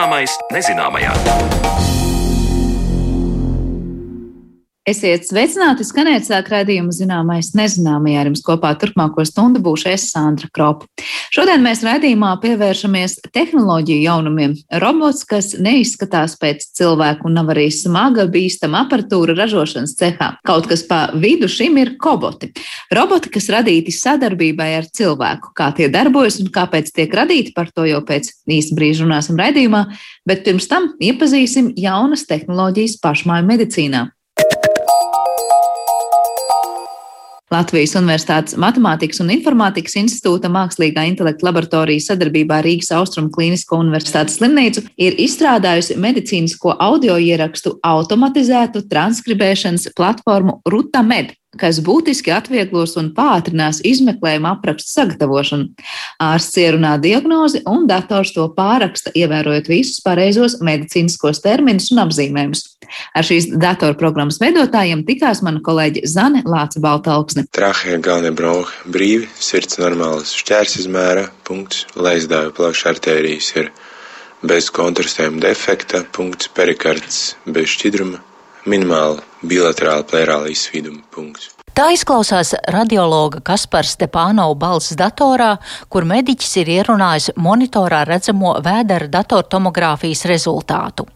Zināmais nezināmajā. Esiet sveicināti, skanēt sāk raidījumu zināmais nezināmajā. Ar jums kopā turpmāko stundu būšu es Sandra Kropa. Šodien mēs raidījumā pievēršamies tehnoloģiju jaunumiem. Robots, kas neizskatās pēc cilvēku un nav arī smaga, bīstama aparatūra ražošanas cehā. Kaut kas pa vidu šim ir koboti. Roboti, kas radīti sadarbībai ar cilvēku. Kā tie darbojas un kāpēc tiek radīti, par to jau pēc īsa brīža runāsim raidījumā, bet pirms tam iepazīsim jaunas tehnoloģijas pašmāju medicīnā. Latvijas Universitātes Matemātikas un Informātikas institūta Mākslīgā intelekta laboratorija sadarbībā ar Rīgas Austrumu Klinisko universitātes slimnīcu ir izstrādājusi medicīnisko audio ierakstu automatizētu transkribēšanas platformu RutaMed kas būtiski atvieglos un pātrinās izmeklējuma aprakstu sagatavošanu. Ārsts ierunā diagnozi un dators to pāraksta, ievērojot visus pareizos medicīniskos terminus un apzīmējumus. Ar šīs datorprogrammas veidotājiem tikās mana kolēģe Zane Lāca Baltalksne. Trahē galvenie bronhi brīvi, sirds normāls, šķērs izmēra, punkts, leizdāju plakša artērijas ir bez kontrastējuma defekta, punkts, perikards bez šķidruma, minimāla bilaterāla plērāla izsvīduma punkts. Tā izklausās radiologa Kaspars Stepānova balss datorā, kur mediķis ir ierunājis monitorā redzamo vēdera datortomogrāfijas rezultātu.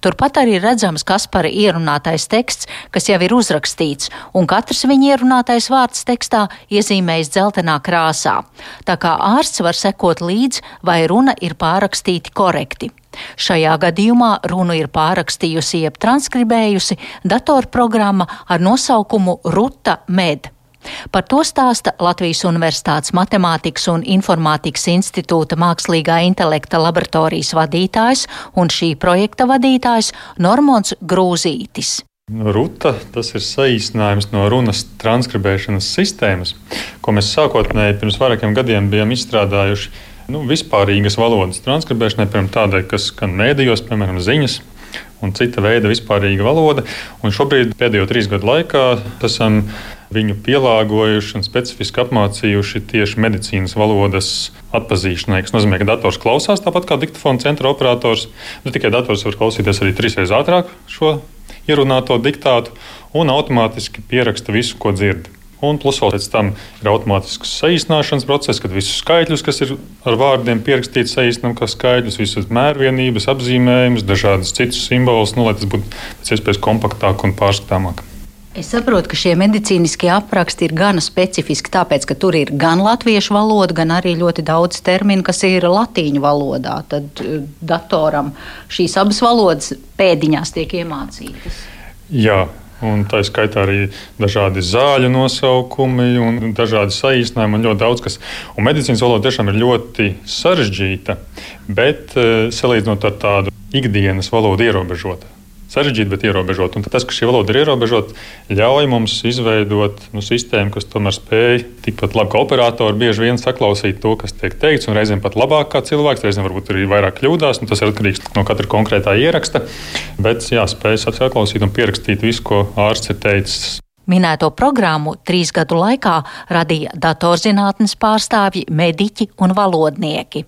Turpat arī redzams Kaspara ierunātais teksts, kas jau ir uzrakstīts, un katrs viņa ierunātais vārds tekstā iezīmējis dzeltenā krāsā. Tā kā ārsts var sekot līdzi, vai runa ir pārakstīti korekti. Šajā gadījumā runu ir pārakstījusi jeb transkribējusi datorprogramma ar nosaukumu Ruta Med. Par to stāsta Latvijas Universitātes Matemātikas un Informātikas institūta mākslīgā intelekta laboratorijas vadītājs un šī projekta vadītājs Normons Grūzītis. Ruta tas ir saīsinājums no runas transkribēšanas sistēmas, ko mēs sākotnēji pirms vairākiem gadiem bijām izstrādājuši nu, vispārīgas valodas transkribēšanai, piemēram, tādai, kas skan mēdījos, piemēram, ziņas. Un cita veida vispārīga valoda. Un šobrīd, pēdējo trīs gadu laikā, esam viņu pielāgojuši un specifiski apmācījuši tieši medicīnas valodas atpazīšanai. Tas nozīmē, ka dators klausās tāpat kā diktafona centra operators. Ne tikai dators var klausīties arī trīsreiz ātrāk šo ierunāto diktātu un automātiski pieraksta visu, ko dzird. Un plus vēl pēc tam ir automātisks saīsināšanas process, kad visus skaitļus, kas ir ar vārdiem pierakstīti, saīsinām kā skaitļus, visas mērvienības, apzīmējumus, dažādas citas simbolus, nu, lai tas būtu pēc iespējas kompaktāk un pārskatāmāk. Es saprotu, ka šie medicīniskie apraksti ir gana specifiski, tāpēc, ka tur ir gan latviešu valoda, gan arī ļoti daudz terminu, kas ir latīņu valodā. Tad eh, datoram šīs abas valodas pēdiņās tiek iemācītas. Jā, Un tā skaitā arī dažādi zāļu nosaukumi un dažādi saīsinājumi un ļoti daudz kas. Un medicīnas valoda tiešām ir ļoti sarežģīta, bet eh, salīdzinot ar tādu ikdienas valodu ierobežota sarežģīta, bet ierobežota. Un tas, ka šī valoda ir ierobežota, ļauj mums izveidot nu, sistēmu, kas tomēr spēj tikpat labi kā operatori bieži vien saklausīt to, kas tiek teikts, un reizēm pat labāk kā cilvēks, reizēm varbūt arī vairāk kļūdās. Tas ir atkarīgs no katra konkrētā ieraksta, bet jā, spēj saklausīt un pierakstīt visu, ko ārsts ir teicis. Minēto programmu trīs gadu laikā radīja datorzinātnes pārstāvji, mediķi un valodnieki.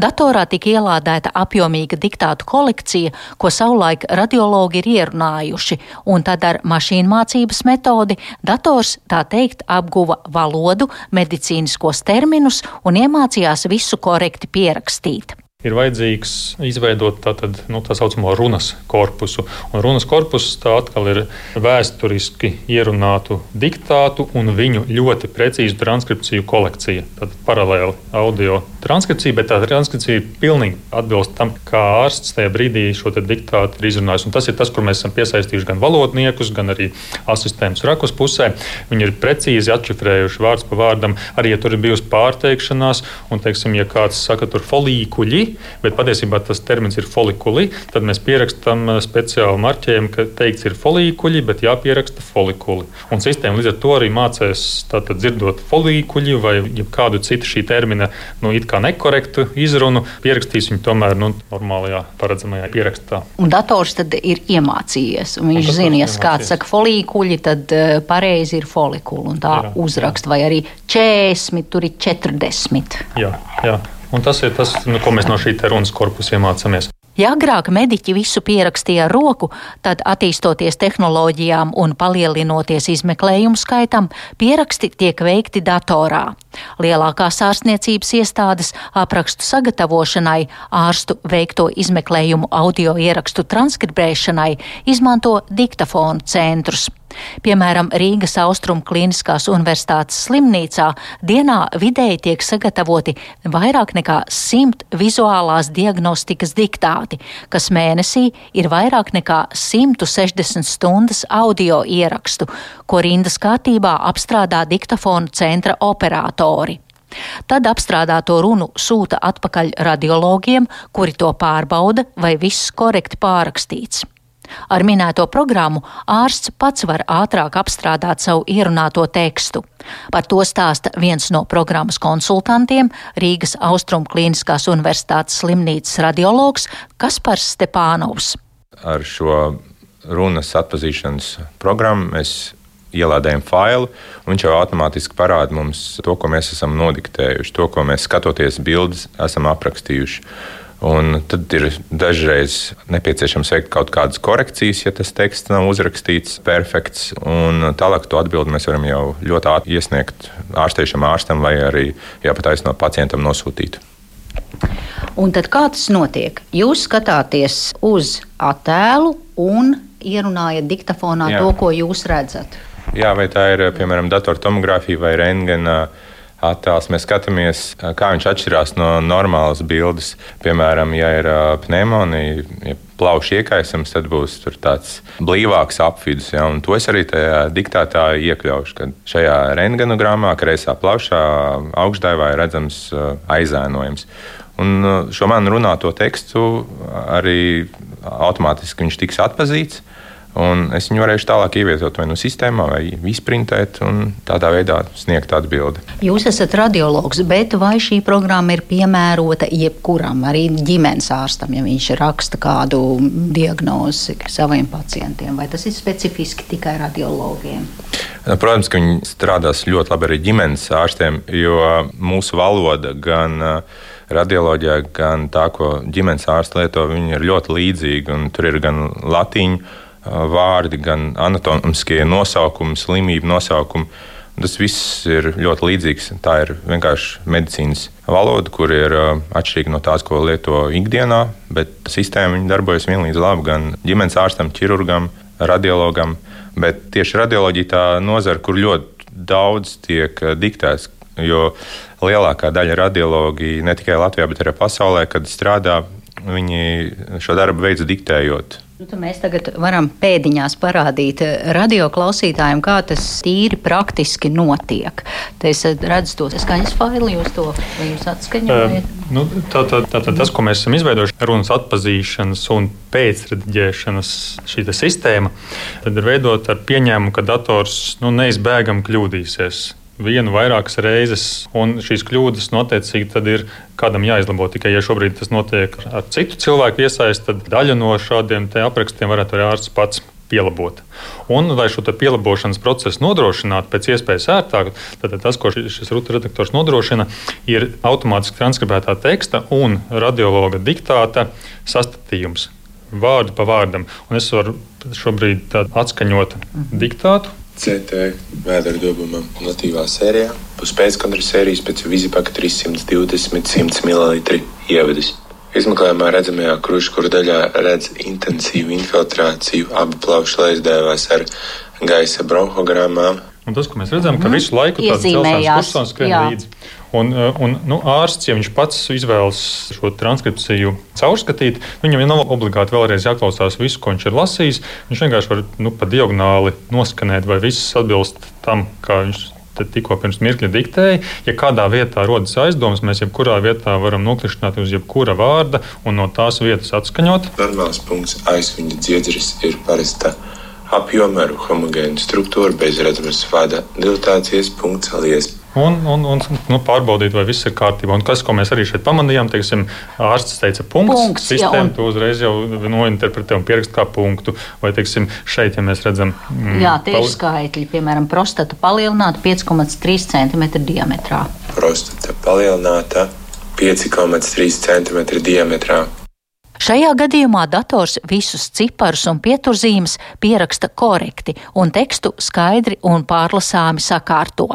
Datorā tika ielādēta apjomīga diktātu kolekcija, ko savulaik radiologi ir ierunājuši, un tad ar mašīnu mācības metodi dators, tā teikt, apguva valodu, medicīniskos terminus un iemācījās visu korekti pierakstīt ir vajadzīgs izveidot tātad, nu, tā saucamo runas korpusu. Un runas korpus tā atkal ir vēsturiski ierunātu diktātu un viņu ļoti precīzu transkripciju kolekcija. Tad paralēli audio transkripcija, bet tā transkripcija pilnīgi atbilst tam, kā ārsts tajā brīdī šo diktātu ir izrunājis. Un tas ir tas, kur mēs esam piesaistījuši gan valodniekus, gan arī asistentus rakus pusē. Viņi ir precīzi atšifrējuši vārds pa vārdam, arī ja tur ir bijusi pārteikšanās, un, teiksim, ja kāds saka, tur folīkuļi, bet patiesībā tas termins ir folikuli. Tad mēs pierakstām uh, speciālu marķējumu, ka teikts ir folikuļi, bet jāpieraksta folikuli. Un sistēma līdz ar to arī tātad dzirdot folikuļi vai kādu citu šī termina nu, nekorektu izrunu, pierakstīs viņu tomēr nu, normālajā, paredzamajā pierakstā. Un dators tad ir iemācījies. Viņš zina, ja kāds saka folikuļi, tad uh, pareizi ir folikuli. Un tā jā, uzraksta, jā. vai arī 40, tur ir 40. Jā, jā. Un tas ir tas, nu, ko mēs no šī runas korpusa iemācāmies. Ja agrāk mediķi visu pierakstīja ar roku, tad attīstoties tehnoloģijām un palielinoties izmeklējumu skaitam, pieraksti tiek veikti datorā. Lielākās ārstniecības iestādes aprakstu sagatavošanai, ārstu veikto izmeklējumu audio ierakstu transkribēšanai izmanto diktafonu centrus. Piemēram, Rīgas Austrum Kliniskās Universitātes slimnīcā dienā vidēji tiek sagatavoti vairāk nekā simt vizuālās diagnostikas diktāti, kas mēnesī ir vairāk nekā 160 stundas audio ierakstu, ko rindas kārtībā apstrādā diktafonu centra operatori. Tad apstrādāto runu sūta atpakaļ radiologiem, kuri to pārbauda, vai viss korekti pārakstīts. Ar minēto programmu ārsts pats var ātrāk apstrādāt savu ierunāto tekstu. Par to stāsta viens no programmas konsultantiem Rīgas Austrum Kliniskās Universitātes slimnīcas radiologs Kaspars Stepānovs. Ar šo runas atpazīšanas programmu mēs ielādējam failu, un viņš jau automātiski parāda mums to, ko mēs esam nodiktējuši, to, ko mēs skatoties bildes esam aprakstījuši. Un tad ir dažreiz nepieciešams veikt kaut kādas korekcijas, ja tas teksts nav uzrakstīts perfekts. Un tālāk to atbildi mēs varam jau ļoti ātri iesniegt ārsteišam ārstam vai arī jāpataisno pacientam nosūtīt. Un tad kā tas notiek? Jūs skatāties uz attēlu un ierunājat diktafonā Jā. to, ko jūs redzat. Jā, vai tā ir piemēram datortomogrāfija vai rentgena attēls. Mēs skatāmies, kā viņš atšķirās no normālas bildes. Piemēram, ja ir pneimonija, ja plaušu iekaisums, tad būs tāds blīvāks apvidus. Ja, to es arī tajā diktātā iekļaušu, kad šajā rentgenogramā, kreisā plaušā, augšdaļā ir redzams aizēnojums. Un šo man runāto tekstu arī automātiski viņš tiks atpazīts. Un es viņu varēšu tālāk ievietot vai nu sistēmā, vai izprintēt, un tādā veidā sniegt atbildi. Jūs esat radiologs, bet vai šī programma ir piemērota jebkuram, arī ģimenes ārstam, ja viņš raksta kādu diagnozi saviem pacientiem, vai tas ir specifiski tikai radiologiem? Protams, ka viņi strādās ļoti labi arī ģimenes ārstiem, jo mūsu valoda gan uh, radioloģijā, gan tā, ko ģimenes ārsts lieto, ir ļoti līdzīga. Tur ir gan latīņu vārdi, gan anatomiskie nosaukumi, slimību nosaukumi. Tas viss ir ļoti līdzīgs. Tā ir vienkārši medicīnas valoda, kur ir atšķirīga no tās, ko lieto ikdienā, bet sistēma darbojas vienlīdz labi gan ģimenes ārstam, ķirurgam, radiologam. Bet tieši radioloģija tā nozara, kur ļoti daudz tiek diktēts, jo lielākā daļa radiologi ne tikai Latvijā, bet arī pasaulē, kad strādā, viņi šo darbu veids diktējot Nu, mēs tagad varam pēdiņās parādīt radio klausītājiem, kā tas tīri praktiski notiek. Te es redzu to skaņas failu, jūs to atskaņojat. Uh, nu, tā, tā, tā, tā, tas, ko mēs esam izveidojuši, ir runas atpazīšanas un pēcrediģēšanas sistēma, tad ir veidota ar pieņēmumu, ka dators nu, neizbēgami kļūdīsies vienu vairākas reizes, un šīs kļūdas noteicīgi tad ir kādam jāizlabo. Tikai, ja šobrīd tas notiek ar citu cilvēku iesaisti, tad daļa no šādiem aprakstiem varētu arī ārsts pats pielabot. Un, lai šo pielabošanas procesu nodrošinātu pēc iespējas ērtāk, tad tas, ko šis rutu redaktors nodrošina, ir automātiski transkribētā teksta un radiologa diktāta sastatījums. Vārdu pa vārdam. Un es varu šobrīd atskaņot diktātu, CT vēdera dobumam natīvā sērijā. Būs pēckontra sērijas pēc vizipaka 320-100 ml ievadas. Izmeklējumā redzamajā kruškura daļā redz intensīvu infiltrāciju abu plaušu leizdēvās ar gaisa bronhogrammām. Un tas, ko mēs redzam, ka mhm. visu laiku tāds celsmes kursors skrien līdzi. Un, eh, un nu, ārsts, ja viņš pats izvēlas šo transkripciju caurskatīt, viņam nav obligāti vēlreiz jāklausās visu, ko viņš ir lasījis. Viņš vienkārši var nu, pa diagonāli noskanēt, vai viss atbilst tam, kā viņš tikko pirms mirkļa diktēja. Ja kādā vietā rodas aizdomas, mēs jebkurā vietā varam noklišķināt uz jebkura vārda un no tās vietas atskaņot. Normāls punkts aizviņa dziedzris ir parasta apjoma ar homogēnu struktūru bez redzamas vada dilatācijas punkts alies un, un, un nu, pārbaudīt, vai viss ir kārtībā. Un kas, ko mēs arī šeit pamanījām, teiksim, ārsts teica, punkts, punkts sistēma jā, un... to uzreiz jau nointerpretē un pierakst kā punktu. Vai, teiksim, šeit, ja mēs redzam, mm, jā, tieši pali... skaitļi, piemēram, prostata palielināta 5,3 cm diametrā. Prostata palielināta 5,3 cm diametrā. Šajā gadījumā dators visus ciparus un pieturzīmes pieraksta korekti un tekstu skaidri un pārlasāmi sakārto.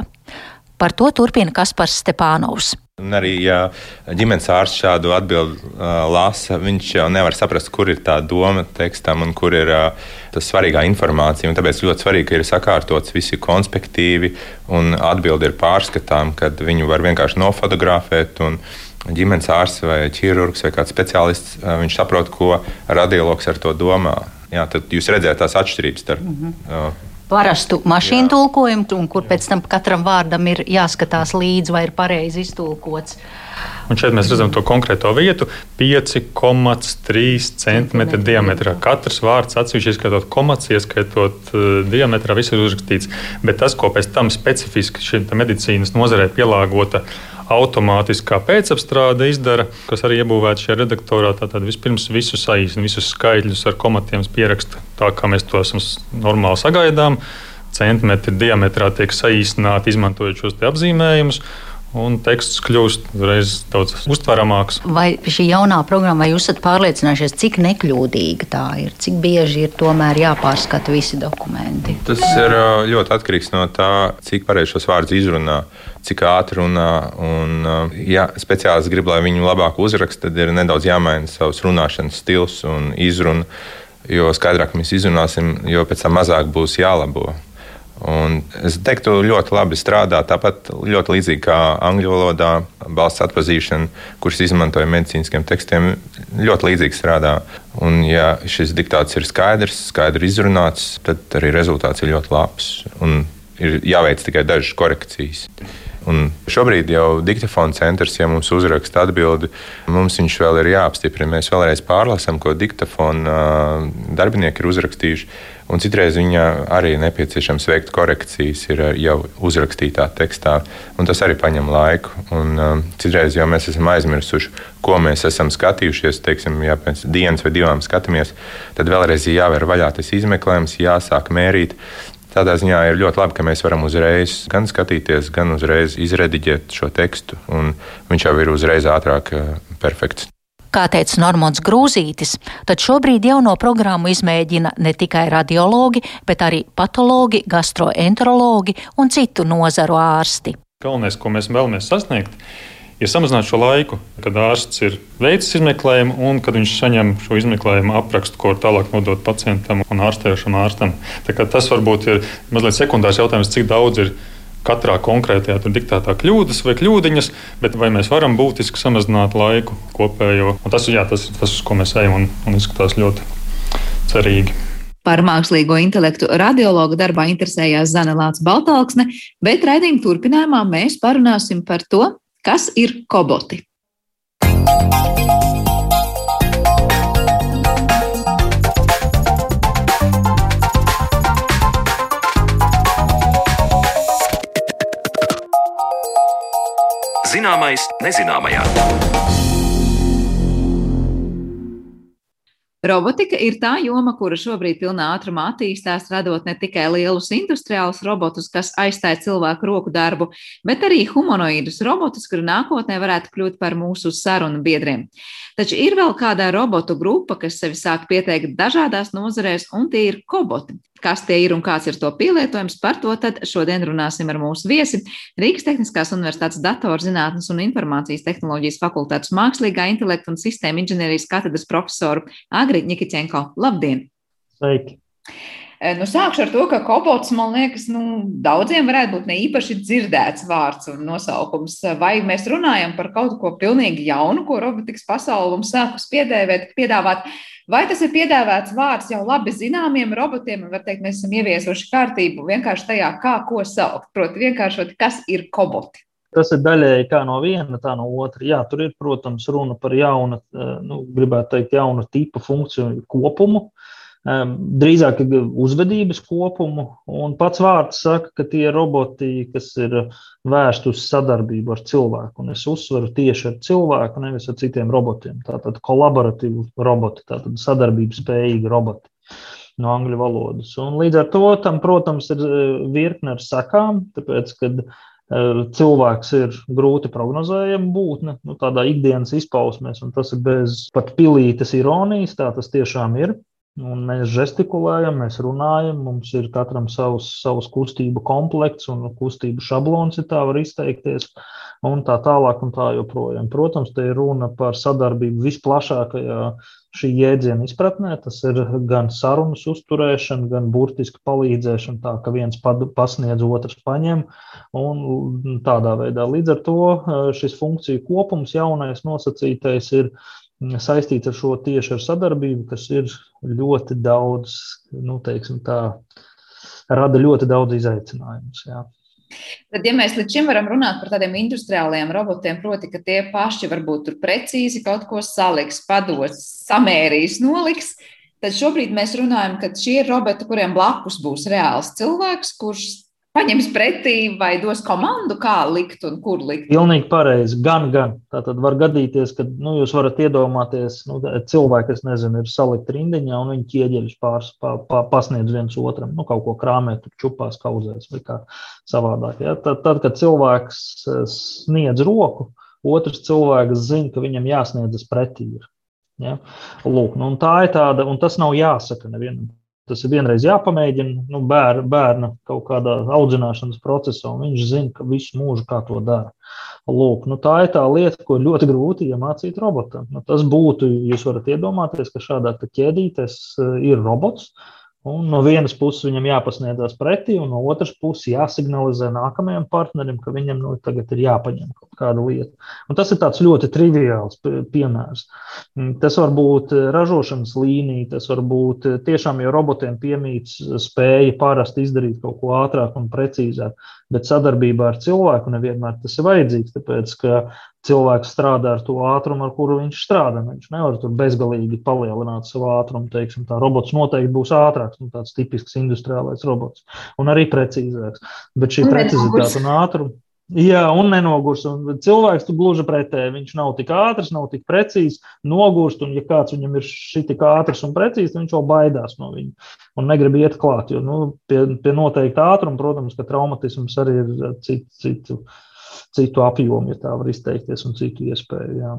Par to turpina Kaspars Stepānovs. Un arī, ja ģimenes ārsts šādu atbildi uh, lasa, viņš jau nevar saprast, kur ir tā doma tekstam un kur ir uh, tas svarīgā informācija. Un tāpēc ļoti svarīgi, ka ir sakārtots visi konspektīvi un atbildi ir pārskatām, kad viņu var vienkārši nofotografēt. Ģimenes ārsts vai ķirurgs vai kāds speciālists, uh, viņš saprot, ko radiologs ar to domā. Jā, tad jūs redzat tās atšķirības starp mm -hmm. Uh, parastu mašīnu Jā. tulkojumu, un kur pēc tam katram vārdam ir jāskatās līdzi, vai ir pareizi iztulkots. Un šeit mēs redzam to konkrēto vietu - 5,3 cm diametrā. Katrs vārds atsevišķi ieskaitot komats, ieskaitot uh, diametrā, viss ir uzrakstīts. Bet tas, ko pēc tam specifiski šim medicīnas nozarē pielāgota automātiskā pēcapstrāde izdara, kas arī iebūvēta šajā redaktorā. Tātad vispirms visu saīsina, visus skaitļus ar komatiem pieraksta tā, kā mēs to esam normāli sagaidām. Centimetri diametrā tiek saīsināti, izmantojot šos apzīmējumus un teksts kļūst uzreiz daudz uztveramāks. Vai šī jaunā programma, vai jūs esat pārliecinājušies, cik nekļūdīga tā ir, cik bieži ir tomēr jāpārskata visi dokumenti? Tas ir ļoti atkarīgs no tā, cik pareizi šos vārdus izrunā, cik ātri runā. Un, ja speciālists grib, lai viņu labāk uzraksta, tad ir nedaudz jāmaina savs runāšanas stils un izruna. Jo skaidrāk mēs izrunāsim, jo pēc tam mazāk būs jālabo. Un es teiktu, ļoti labi strādā. Tāpat ļoti līdzīgi kā angļu valodā, balss atpazīšana, kuras izmantoja medicīniskiem tekstiem, ļoti līdzīgi strādā. Un, ja šis diktāts ir skaidrs, skaidri izrunāts, tad arī rezultāts ir ļoti labs. Un ir jāveic tikai dažas korekcijas. Un šobrīd jau diktafona centrs, ja mums uzraksta atbildi, mums viņš vēl ir jāapstiprina. Mēs vēlreiz pārlasām, ko diktafona darbinieki ir uzrakstījuši. Un citreiz viņa arī nepieciešams veikt korekcijas, jau uzrakstītā tekstā, un tas arī prasa laiku. Un, um, citreiz jau mēs esam aizmirsuši, ko mēs esam skatījušies. Teiksim, ja pēc dienas vai divām skatāmies, tad vēlreiz ir jāver vaļā tas izmeklējums, jāsāk mērīt. Tādā ziņā ir ļoti labi, ka mēs varam uzreiz gan skatīties, gan uzreiz izrediģēt šo tekstu, un viņš jau ir uzreiz ātrāk eh, perfekts. Kā teica Normons Grūzītis, tad šobrīd jauno programmu izmēģina ne tikai radiologi, bet arī patologi, gastroenterologi un citu nozaru ārsti. Galvenais, ko mēs vēlamies sasniegt, ir samazināt šo laiku, kad ārsts ir veicis izmeklējumu un kad viņš saņem šo izmeklējumu aprakstu, ko tālāk nodot pacientam un ārstējušam ārstam. Tas varbūt ir mazliet sekundārs jautājums, cik daudz ir katrā konkrētajā diktētā kļūdas vai kļūdiņas, bet vai mēs varam būtiski samazināt laiku kopējo. Un tas, jā, tas ir tas, uz ko mēs ejam un, un izskatās ļoti cerīgi. Par mākslīgo intelektu radiologa darbā interesējās Zana Lācis Baltāksne, bet raidījuma turpinājumā mēs parunāsim par to, Kas ir koboti? Zināmais nezināmajā. Robotika ir tā joma, kura šobrīd pilnā ātrumā attīstās, radot ne tikai lielus industriālus robotus, kas aizstāja cilvēku roku darbu, bet arī humanoīdus robotus, kuri nākotnē varētu kļūt par mūsu sarunu biedriem. Taču ir vēl kāda robotu grupa, kas sevi sāk pieteikt dažādās nozarēs, un tie ir koboti. Kas tie ir un kāds ir to pielietojums, par to tad šodien runāsim ar mūsu viesi Rīgas Tehniskās Universitātes datorzinātnes un informācijas tehnoloģijas fakultātes mākslīgā intelekta un sistēma inženierijas katedras profesoru Agri Nikiķenko. Labdien! Sveiki! Eh, nu, sākšu ar to, ka kobots, man liekas, nu, daudziem varētu būt ne īpaši dzirdēts vārds un nosaukums. Vai mēs runājam par kaut ko pilnīgi jaunu, ko robotikas pasaule mums sākus piedēvēt, piedāvāt, vai tas ir piedāvāts vārds jau labi zināmiem robotiem, un var teikt, mēs esam ieviesuši kārtību vienkārši tajā, kā ko saukt. Proti, vienkāršot, kas ir koboti. Tas ir daļēji kā no viena, tā no otra. Jā, tur ir, protams, runa par jaunu, eh, nu, gribētu teikt, jaunu tipu funkciju kopumu, drīzāk uzvedības kopumu. Un pats vārds saka, ka tie ir roboti, kas ir vērsti uz sadarbību ar cilvēku. Un es uzsveru tieši ar cilvēku, nevis ar citiem robotiem. Tātad kolaboratīvi roboti, tātad sadarbības spējīgi roboti no angļu valodas. Un līdz ar to tam, protams, ir virkne ar sakām, tāpēc, kad Cilvēks ir grūti prognozējama būtne, nu, tādā ikdienas izpausmēs, un tas ir bez pat pilītes ironijas. Tā tas tiešām ir. Un mēs žestikulējam, mēs runājam, mums ir katram savs, savs kustību komplekts un kustību šablons, ja tā var izteikties, un tā tālāk un tā joprojām. Protams, te ir runa par sadarbību visplašākajā šī jēdziena izpratnē. Tas ir gan sarunas uzturēšana, gan burtiski palīdzēšana, tā ka viens pasniedz, otrs paņem. Un tādā veidā līdz ar to šis funkciju kopums, jaunais nosacītais, ir saistīts ar šo tieši ar sadarbību, kas ir ļoti daudz, nu, teiksim tā, rada ļoti daudz izaicinājumus. Jā. Tad, ja mēs līdz šim varam runāt par tādiem industriāliem robotiem, proti, ka tie paši varbūt tur precīzi kaut ko saliks, pados, samērīs, noliks, tad šobrīd mēs runājam, ka šie ir roboti, kuriem blakus būs reāls cilvēks, kurš paņems pretī vai dos komandu, kā likt un kur likt. Pilnīgi pareizi. Gan, gan. Tā tad var gadīties, ka nu, jūs varat iedomāties, nu, cilvēki, kas nezinu, ir salikti rindiņā un viņi ķieģeļus pārs, pa, pa, pasniedz viens otram, nu, kaut ko krāmēt, čupās, kauzēs vai kā savādāk. Ja? Tad, tad, kad cilvēks eh, sniedz roku, otrs cilvēks zina, ka viņam jāsniedzas pretī. Ir. Ja? Lūk, nu, tā ir tāda, un tas nav jāsaka nevienam. Tas ir vienreiz jāpamēģina nu, bēr, bērna kaut kādā audzināšanas procesā, un viņš zina, ka visu mūžu kā to dara. Lūk, nu, tā ir tā lieta, ko ļoti grūti iemācīt robotam. Nu, tas būtu, jūs varat iedomāties, ka šādā ķēdītē ir robots, Un no vienas puses viņam jāpasniedzas pretī, un no otras puses jāsignalizē nākamajam partnerim, ka viņam nu, tagad ir jāpaņem kaut kāda lieta. Un tas ir ļoti triviāls piemērs. Mm, tas var būt eh, ražošanas līnija, tas var būt eh, tiešām, jo robotiem piemīts spēja parasti izdarīt kaut ko ātrāk un precīzāk, bet sadarbībā ar cilvēku nevienmēr tas ir vajadzīgs, tāpēc ka cilvēks strādā ar to ātrumu, ar kuru viņš strādā. Viņš nevar tur bezgalīgi palielināt savu ātrumu. Teiksim, tā robots noteikti būs ātrāks, nu, tāds tipisks industriālais robots, un arī precīzāks. Bet šī precizitāte un ātrums. Jā, un nenogurs. Un cilvēks tu gluži pretēji. Viņš nav tik ātrs, nav tik precīzs, nogurst. Un, ja kāds viņam ir šī tik ātrs un precīzs, viņš jau baidās no viņa un negrib iet klāt. Jo nu, pie, pie noteikta ātruma, protams, ka traumatisms arī ir citu. citu citu apjomu, ja tā var izteikties, un citu iespēju. Jā.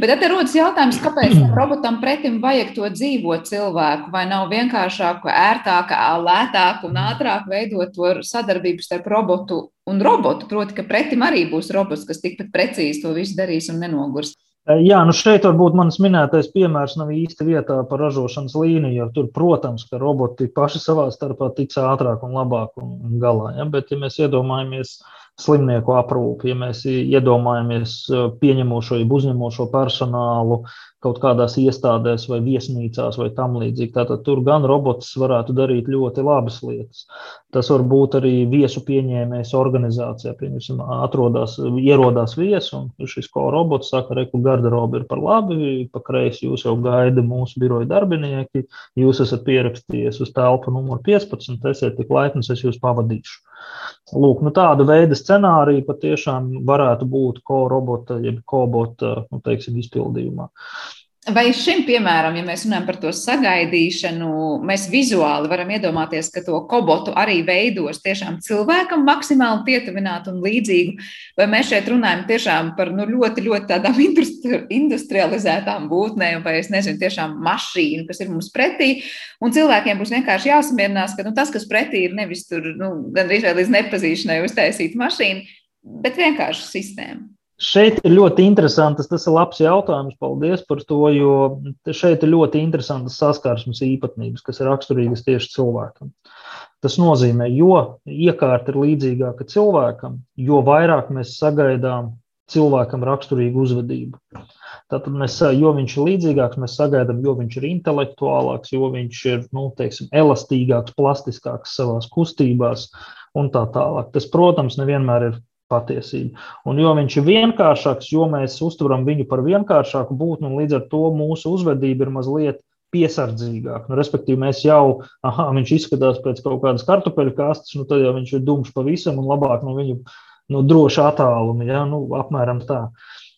Bet tad rodas jautājums, kāpēc robotam pretim vajag to dzīvo cilvēku? Vai nav vienkāršāk, ērtāk, lētāk un ātrāk veidot to sadarbību starp robotu un robotu? Proti, ka pretim arī būs robots, kas tikpat precīzi to visu darīs un nenogurs. Jā, nu šeit varbūt manas minētais piemērs nav īsti vietā par ražošanas līniju, jo tur, protams, ka roboti paši savā starpā tiks ātrāk un labāk un galā. Ja? Bet, ja mēs iedomājamies, uh, slimnieku aprūpi, ja mēs iedomājamies eh, pieņemošo, uzņemošo personālu kaut kādās iestādēs vai viesnīcās vai tam līdzīgi. Tātad tur gan robots varētu darīt ļoti labas lietas. Tas var būt arī viesu pieņēmējs organizācijā. Pieņemsim, atrodas, ierodās viesis un šis ko robots saka, reku garderoba ir par labi, pa kreisi jūs jau gaida mūsu biroja darbinieki, jūs esat pierakstījies uz telpu numur 15, esiet tik laipns, es jūs pavadīšu. Lūk, nu tāda veida scenārija patiešām varētu būt ko robota, jeb kobota, nu, teiksim, izpildījumā. Vai šim, piemēram, ja mēs runājam par to sagaidīšanu, mēs vizuāli varam iedomāties, ka to kobotu arī veidos tiešām cilvēkam maksimāli pietuvinātu un līdzīgu, vai mēs šeit runājam tiešām par nu, ļoti, ļoti tādām industrializētām būtnēm, vai es nezinu, tiešām mašīnu, kas ir mums pretī, un cilvēkiem būs vienkārši jāsamierinās, ka nu, tas, kas pretī ir nevis tur nu, gandrīz vai līdz nepazīšanai uztaisīta mašīna, bet vienkārši sistēma. Šeit ir ļoti interesants, tas ir labs jautājums, paldies par to, jo šeit ir ļoti interesantas saskarsmes īpatnības, kas ir raksturīgas tieši cilvēkam. Tas nozīmē, jo iekārta ir līdzīgāka cilvēkam, jo vairāk mēs sagaidām cilvēkam raksturīgu uzvedību. Tātad, mēs, jo viņš ir līdzīgāks, mēs sagaidām, jo viņš ir intelektuālāks, jo viņš ir nu, teiksim, elastīgāks, plastiskāks savā kustībās un tā tālāk. Tas, protams, nevienmēr ir patiesību. Un jo viņš ir vienkāršāks, jo mēs uztveram viņu par vienkāršāku būtni, un līdz ar to mūsu uzvedība ir mazliet piesardzīgāk. Nu, respektīvi, mēs jau, ah, viņš izskatās pēc kaut kādas kartupeļu kastes, nu, tad jau viņš ir dumšs pavisam un labāk no viņu nu, droši attālumi. Ja? Nu, apmēram tā.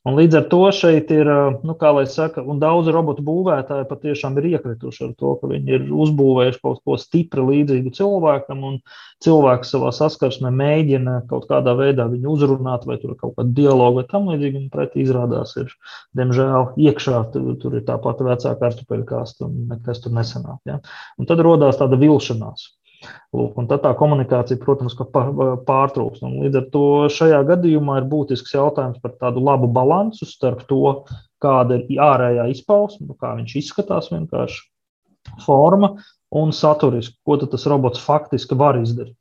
Un līdz ar to šeit ir, nu, kā lai saka, un daudz robotu būvētāji patiešām ir iekrituši ar to, ka viņi ir uzbūvējuši kaut ko stipri līdzīgu cilvēkam, un cilvēks savā saskarsmē mēģina kaut kādā veidā viņu uzrunāt, vai tur ir kaut kāda dialoga vai tam līdzīga, un pretī izrādās ir, diemžēl, iekšā tur, tur ir tā pati vecā kartupeļu kāsta, un nekas tur nesanāk. Ja? Un tad rodās tāda vilšanās. Lūk, un tad tā komunikācija, protams, pārtrūks. Un līdz ar to šajā gadījumā ir būtisks jautājums par tādu labu balansu starp to, kāda ir ārējā izpausme, nu, kā viņš izskatās, vienkārši forma un saturiski, ko tas robots faktiski var izdarīt.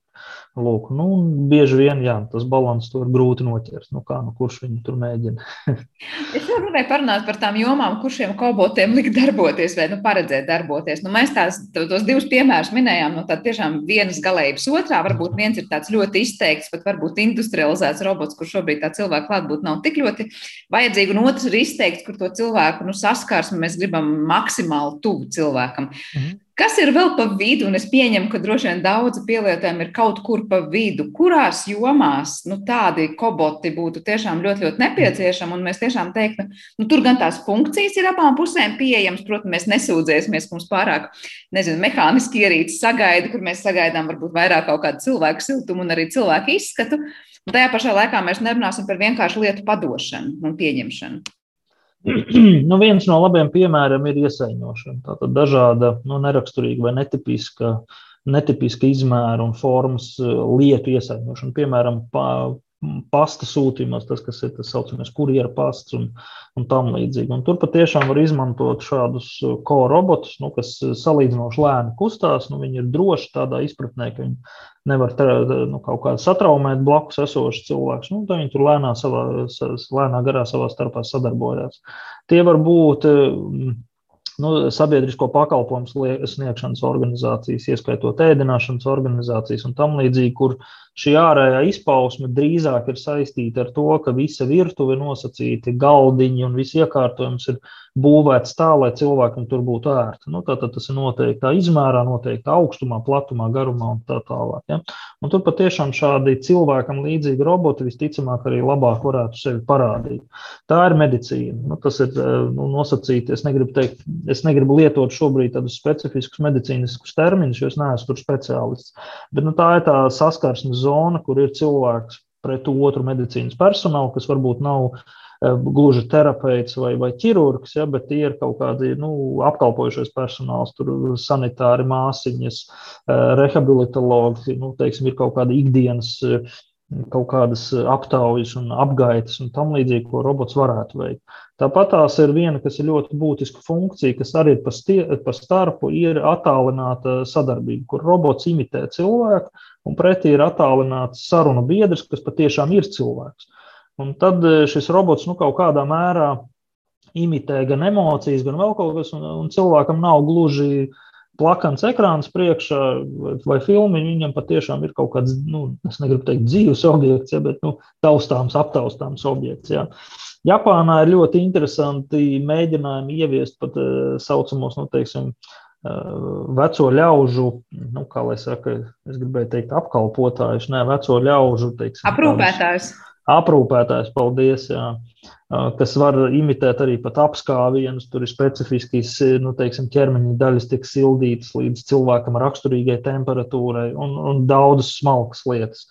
Lūk, nu, bieži vien jā, tas balans tur grūti noķert. Nu, kā, nu, kurš viņu tur mēģina? es jau gribēju parunāt par tām jomām, kur šiem robotiem likt darboties vai nu, paredzēt darboties. Nu, mēs tās, tos divus piemērus minējām no tādas tiešām vienas galējības otrā. Varbūt viens ir tāds ļoti izteikts, pat varbūt industrializēts robots, kur šobrīd tā cilvēka klātbūtne nav tik ļoti vajadzīga. Un otrs ir izteikts, kur to cilvēku nu, saskarsmi mēs gribam maksimāli tuvu cilvēkam. Mhm. Kas ir vēl pa vidu, un es pieņemu, ka droši vien daudzi pielietojumi ir kaut kur pa vidu, kurās jomās nu, tādi koboti būtu tiešām ļoti, ļoti nepieciešami, mēs tiešām teiktu, nu, tur gan tās funkcijas ir abām pusēm pieejamas, protams, mēs nesūdzēsimies, ka mums pārāk, nezinu, mehāniski ierīces sagaida, kur mēs sagaidām varbūt vairāk kaut kādu cilvēku siltumu un arī cilvēku izskatu, un tajā pašā laikā mēs nerunāsim par vienkāršu lietu padošanu un pieņemšanu. nu, viens no labiem piemēriem ir iesaņošana. Tātad dažāda nu, neraksturīga vai netipiska, netipiska izmēra un formas eh, lietu iesaņošana. Piemēram, pa, pasta sūtījumos, tas, kas ir tas saucamais kurjeru pasts un, un tam līdzīgi. Un tur patiešām var izmantot šādus uh, robotus, nu, kas uh, salīdzinoši lēni kustās. Nu, viņi ir droši tādā izpratnē, ka viņi nevar te, nu, kaut kādā satraumēt blakus esošs cilvēks. Nu, viņi tur lēnā, savā, lēnā garā savā starpā sadarbojās. Tie var būt uh, nu, sabiedrisko pakalpojumu sniegšanas organizācijas, ieskaitot ēdināšanas organizācijas un tam līdzīgi, kur šī ārējā izpausme drīzāk ir saistīta ar to, ka visa virtuve ir nosacīta, galdiņi un viss iekārtojums ir būvēts tā, lai cilvēkam tur būtu ērti. Nu, Tātad tas ir noteiktā izmērā, noteiktā augstumā, platumā, garumā un tā tālāk. Ja? Un tur patiešām šādi cilvēkam līdzīgi roboti visticamāk arī labāk varētu sevi parādīt. Tā ir medicīna. Nu, tas ir nu, nosacīti. Es negribu, teikt, es negribu lietot šobrīd tādus specifiskus medicīniskus terminus, jo es neesmu tur speciālists. Bet nu, tā ir tā saskarsmes zona, kur ir cilvēks pret otru medicīnas personālu, kas varbūt nav gluži terapeits vai, vai ķirurgs, ja, bet tie ir kaut kādi nu, apkalpojušais personāls, tur sanitāri māsiņas, uh, rehabilitologi, nu, teiksim, ir kaut kāda ikdienas uh, kaut kādas aptaujas un apgaitas un tam līdzīgi, ko robots varētu veikt. Tāpat tās ir viena, kas ir ļoti būtiska funkcija, kas arī ir pa, stie, pa starpu, ir attālināta sadarbība, kur robots imitē cilvēku, un pretī ir attālināts sarunu biedrs, kas patiešām ir cilvēks. Un tad e, šis robots nu, kaut kādā mērā imitē gan emocijas, gan vēl kaut kas, un, un cilvēkam nav gluži plakans ekrāns priekšā vai, filmi. Viņam patiešām ir kaut kāds, nu, es negribu teikt, dzīves objekts, ja, bet nu, taustāms, aptaustāms objekts. Ja. Japānā ir ļoti interesanti mēģinājumi ieviest pat uh, saucamos, nu, teiksim, uh, veco ļaužu, nu, kā lai saka, es gribēju teikt, apkalpotājus, ne veco ļaužu, teiksim, aprūpētājs. Aprūpētājs, paldies, jā, kas var imitēt arī pat apskāvienus. Tur ir specifiski nu, teiksim, ķermeņa daļas, tiek sildītas līdz cilvēkam raksturīgai temperatūrai un, un daudzas smalkas lietas.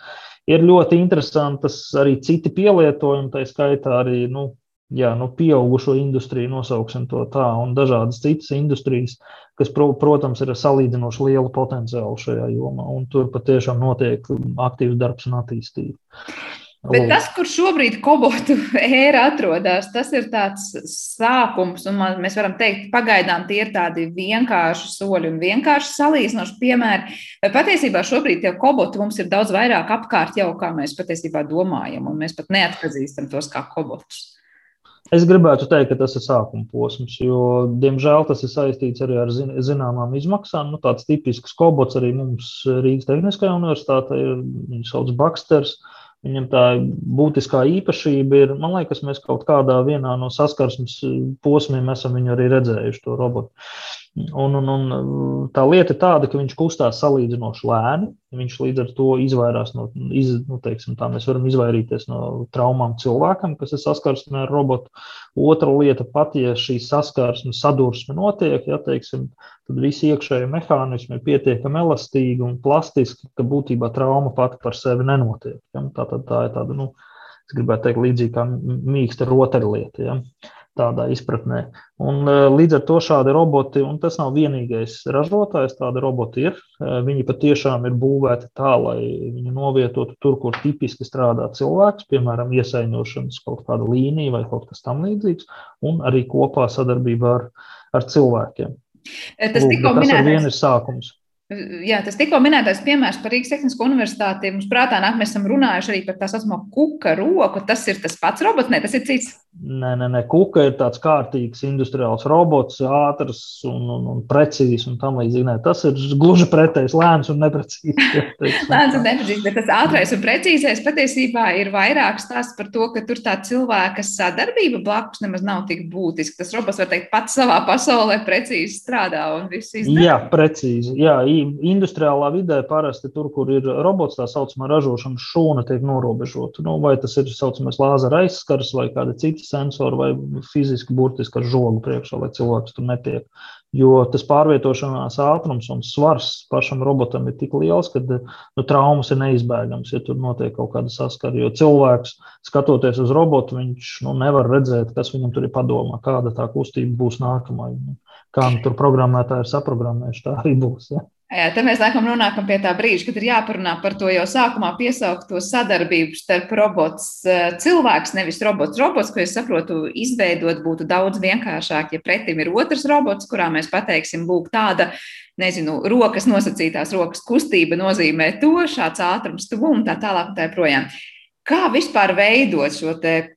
Ir ļoti interesantas arī citi pielietojumi, tā skaitā arī nu, jā, nu, pieaugušo industriju, nosauksim to tā, un dažādas citas industrijas, kas, pro, protams, ir salīdzinoši liela potenciāla šajā jomā, un tur patiešām notiek aktīvs darbs un attīstība. Bet tas, kur šobrīd kobotu ēra atrodas, tas ir tāds sākums, un man, mēs varam teikt, pagaidām tie ir tādi vienkārši soļi un vienkārši salīdzinoši piemēri. Bet patiesībā šobrīd tie koboti mums ir daudz vairāk apkārt jau, kā mēs patiesībā domājam, un mēs pat neatpazīstam tos kā kobotus. Es gribētu teikt, ka tas ir sākuma posms, jo, diemžēl, tas ir saistīts arī ar zin zināmām izmaksām. Nu, tāds tipisks kobots arī mums Rīgas Tehniskajā universitātē ir. Viņu sauc Baksters. Viņam tā būtiskā īpašība ir, man liekas, mēs kaut kādā vienā no saskarsmes posmiem esam viņu arī redzējuši, to robotu. Un, un, un tā lieta ir tāda, ka viņš kustās salīdzinoši lēni. Viņš līdz ar to izvairās no, iz, nu, teiksim, tā mēs varam izvairīties no traumām cilvēkam, kas ir saskarsme ar robotu. Otra lieta, pat ja šī saskarsme, sadursme notiek, ja, teiksim, tad visi iekšējie mehānismi ir pietiekami elastīgi un plastiski, ka būtībā trauma pati par sevi nenotiek. Ja. Tā, tā, tā ir tāda, nu, es gribētu teikt, līdzīga mīksta rotaļlieta. Ja tādā izpratnē. Un, e, līdz ar to šādi roboti, un tas nav vienīgais ražotājs, tādi roboti ir. E, viņi patiešām ir būvēti tā, lai viņi novietotu tur, kur tipiski strādā cilvēks, piemēram, iesaiņošanas kaut kāda līnija vai kaut kas tamlīdzīgs, un arī kopā sadarbībā ar, ar cilvēkiem. E, tas, Lūk, tas ar vienu ir sākums. Jā, tas tikko minētais piemērs par Rīgas Tehnisko universitāti. Mums prātā nāk, mēs esam runājuši arī par tā saucamo kuka roku. Tas ir tas pats robots, ne tas ir cits. Nē, nē, nē, kuka ir tāds kārtīgs industriāls robots, ātrs un, un, un precīzs un tam līdzīgi. Nē, tas ir gluži pretējs, lēns un neprecīzs. lēns un neprecīzs, bet tas ātrais un precīzais patiesībā ir vairāk stāsts par to, ka tur tā cilvēka sadarbība blakus nemaz nav tik būtiska. Tas robots var teikt pats savā pasaulē precīzi strādā un viss izdara. Jā, precīzi. Jā, industriālā vidē parasti tur, kur ir robots, tā saucamā ražošanas šūna tiek norobežota. Nu, vai tas ir saucamais lāzera aizskars vai kāda cita citi sensori vai fiziski burtiski ar žogu priekšā, lai cilvēks tur netiek. Jo tas pārvietošanās ātrums un svars pašam robotam ir tik liels, ka nu, traumas ir neizbēgams, ja tur notiek kaut kāda saskara. Jo cilvēks, skatoties uz robotu, viņš nu, nevar redzēt, kas viņam tur ir padomā, kāda tā kustība būs nākamā. Kā nu tur programmētāji ir saprogrammējuši, tā arī būs. Ja? Jā, te mēs laikam nonākam pie tā brīža, kad ir jāparunā par to jau sākumā piesaukto sadarbību starp robots, eh, cilvēks, nevis robots. Robots, ko es saprotu, izveidot būtu daudz vienkāršāk, ja pretim ir otrs robots, kurā mēs pateiksim, lūk, tāda, nezinu, rokas nosacītās rokas kustība nozīmē to, šāds ātrums tuvu un tā tālāk un tā projām. Kā vispār veidot šo te